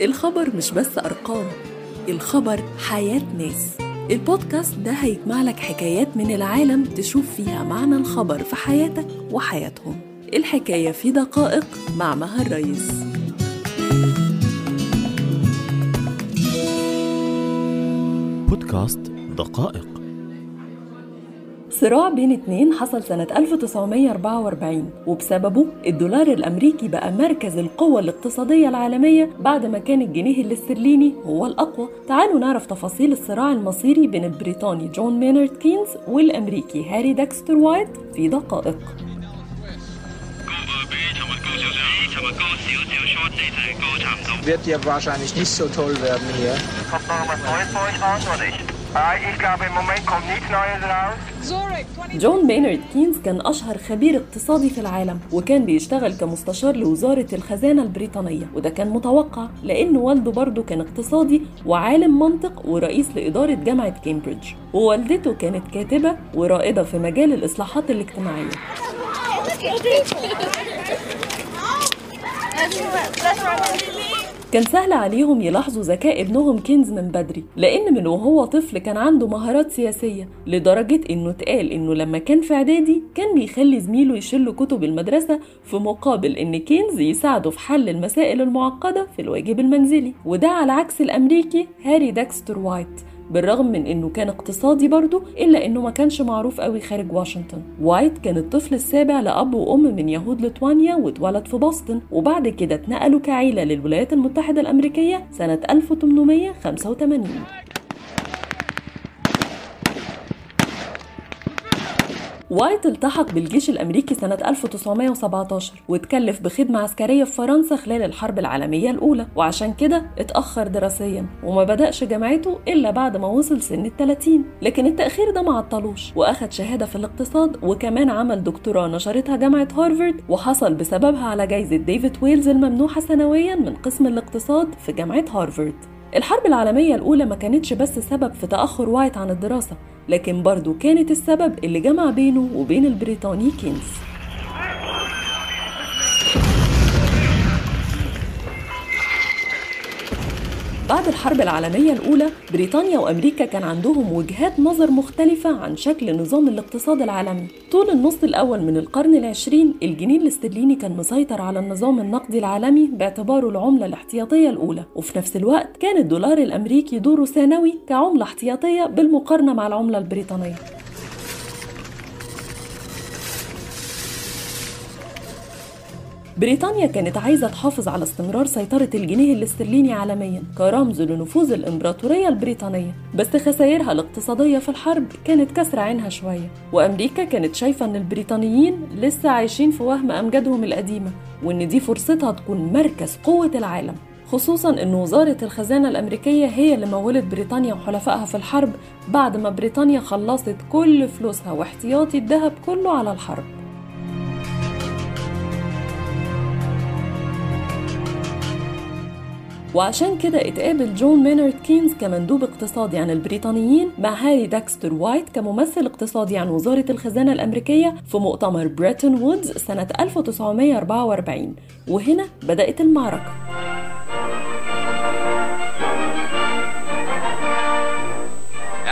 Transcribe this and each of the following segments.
الخبر مش بس أرقام الخبر حياة ناس. البودكاست ده هيجمع لك حكايات من العالم تشوف فيها معنى الخبر في حياتك وحياتهم. الحكاية في دقائق مع مها الرئيس بودكاست دقائق. صراع بين اتنين حصل سنة 1944 وبسببه الدولار الأمريكي بقى مركز القوة الاقتصادية العالمية بعد ما كان الجنيه الاسترليني هو الأقوى تعالوا نعرف تفاصيل الصراع المصيري بين البريطاني جون مينارد كينز والأمريكي هاري داكستر وايت في دقائق Wird ja wahrscheinlich nicht so toll werden hier. Kommt noch was Neues für euch raus, oder? Ich glaube im Moment kommt nichts Neues raus. جون مينارد كينز كان أشهر خبير اقتصادي في العالم وكان بيشتغل كمستشار لوزارة الخزانة البريطانية وده كان متوقع لأن والده برضه كان اقتصادي وعالم منطق ورئيس لإدارة جامعة كامبريدج ووالدته كانت كاتبة ورائدة في مجال الإصلاحات الاجتماعية كان سهل عليهم يلاحظوا ذكاء ابنهم كينز من بدري لأن من وهو طفل كان عنده مهارات سياسية لدرجة إنه اتقال إنه لما كان في إعدادي كان بيخلي زميله يشيل كتب المدرسة في مقابل إن كينز يساعده في حل المسائل المعقدة في الواجب المنزلي وده على عكس الأمريكي هاري داكستر وايت. بالرغم من إنه كان اقتصادي برضه إلا إنه ما كانش معروف قوي خارج واشنطن. وايت كان الطفل السابع لأب وأم من يهود ليتوانيا واتولد في بوسطن وبعد كده اتنقلوا كعيلة للولايات المتحدة الأمريكية سنة 1885 وايت التحق بالجيش الأمريكي سنة 1917 واتكلف بخدمة عسكرية في فرنسا خلال الحرب العالمية الأولى وعشان كده اتأخر دراسيا وما بدأش جامعته إلا بعد ما وصل سن الثلاثين لكن التأخير ده ما عطلوش وأخد شهادة في الاقتصاد وكمان عمل دكتوراه نشرتها جامعة هارفارد وحصل بسببها على جايزة ديفيد ويلز الممنوحة سنويا من قسم الاقتصاد في جامعة هارفارد. الحرب العالمية الأولى ما كانتش بس سبب في تأخر وايت عن الدراسة لكن برضو كانت السبب اللي جمع بينه وبين البريطاني كينز. بعد الحرب العالمية الأولى بريطانيا وأمريكا كان عندهم وجهات نظر مختلفة عن شكل نظام الاقتصاد العالمي. طول النص الأول من القرن العشرين الجنيه الاسترليني كان مسيطر على النظام النقدي العالمي باعتباره العملة الاحتياطية الأولى. وفي نفس الوقت كان الدولار الأمريكي دوره ثانوي كعملة احتياطية بالمقارنة مع العملة البريطانية. بريطانيا كانت عايزة تحافظ على استمرار سيطرة الجنيه الاسترليني عالميا كرمز لنفوذ الإمبراطورية البريطانية. بس خسائرها الاقتصادية في الحرب كانت كسر عينها شوية وأمريكا كانت شايفة أن البريطانيين لسه عايشين في وهم أمجادهم القديمة وأن دي فرصتها تكون مركز قوة العالم. خصوصا إن وزارة الخزانة الأمريكية هي اللي مولت بريطانيا وحلفائها في الحرب بعد ما بريطانيا خلصت كل فلوسها واحتياطي الذهب كله على الحرب. وعشان كده اتقابل جون مينارد كينز كمندوب اقتصادي عن البريطانيين مع هاري داكستر وايت كممثل اقتصادي عن وزارة الخزانة الأمريكية في مؤتمر بريتون وودز سنة 1944 وهنا بدأت المعركة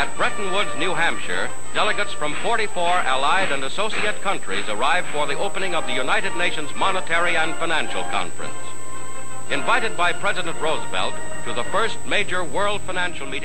At Bretton Woods, New Hampshire, delegates from 44 allied and associate countries arrived for the opening of the United Nations Monetary and Financial Conference. Invited by President Roosevelt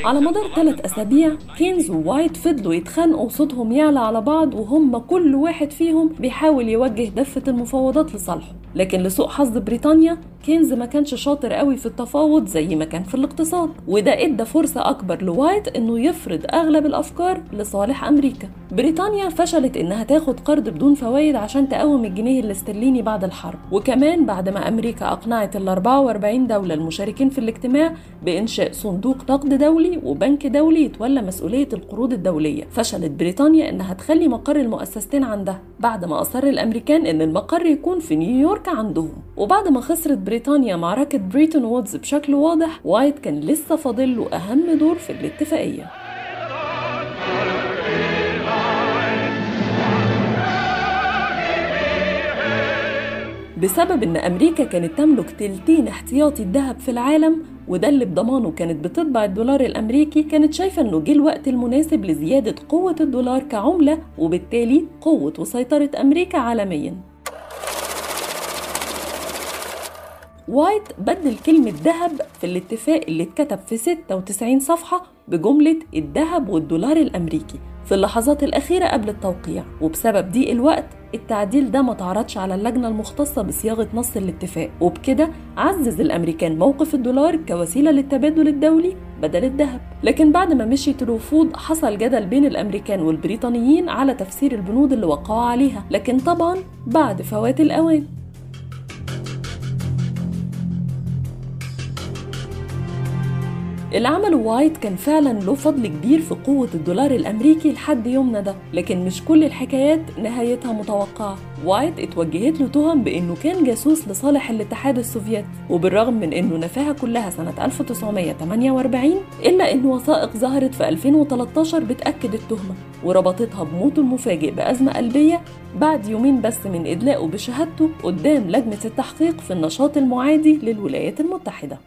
على مدار ثلاث أسابيع كينز ووايت فضلوا يتخانقوا وصوتهم يعلى على بعض وهم كل واحد فيهم بيحاول يوجه دفة المفاوضات لصالحه. لكن لسوء حظ بريطانيا كينز ما كانش شاطر قوي في التفاوض زي ما كان في الاقتصاد. وده إدى فرصة أكبر لوايت إنه يفرض أغلب الأفكار لصالح أمريكا. بريطانيا فشلت إنها تاخد قرض بدون فوائد عشان تقوم الجنيه الاسترليني بعد الحرب. وكمان بعد ما أمريكا أقنعت ال 44 دولة المشاركين في الاجتماع بإنشاء صندوق نقد دولي وبنك دولي يتولى مسؤولية القروض الدولية. فشلت بريطانيا إنها تخلي مقر المؤسستين عندها بعد ما أصر الأمريكان إن المقر يكون في نيويورك عندهم. وبعد ما خسرت بريطانيا معركة بريتون وودز بشكل واضح وايت كان لسه فاضل أهم دور في الاتفاقية. بسبب إن أمريكا كانت تملك تلتين احتياطي الذهب في العالم وده اللي بضمانه كانت بتطبع الدولار الأمريكي كانت شايفة إنه جه الوقت المناسب لزيادة قوة الدولار كعملة وبالتالي قوة وسيطرة أمريكا عالمياً. وايت بدل كلمة ذهب في الاتفاق اللي اتكتب في 96 صفحة بجملة الذهب والدولار الأمريكي في اللحظات الأخيرة قبل التوقيع. وبسبب ضيق الوقت التعديل ده ما تعرضش على اللجنة المختصة بصياغة نص الاتفاق. وبكده عزز الأمريكان موقف الدولار كوسيلة للتبادل الدولي بدل الذهب. لكن بعد ما مشيت الوفود حصل جدل بين الأمريكان والبريطانيين على تفسير البنود اللي وقعوا عليها. لكن طبعا بعد فوات الأوان. اللي عمله وايت كان فعلا له فضل كبير في قوة الدولار الأمريكي لحد يومنا ده لكن مش كل الحكايات نهايتها متوقعة. وايت اتوجهت له تهم بأنه كان جاسوس لصالح الاتحاد السوفيتي وبالرغم من أنه نفاها كلها سنة 1948 إلا أن وثائق ظهرت في 2013 بتأكد التهمة وربطتها بموته المفاجئ بأزمة قلبية بعد يومين بس من إدلاءه بشهادته قدام لجنة التحقيق في النشاط المعادي للولايات المتحدة.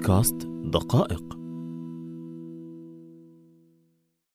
بودكاست دقائق.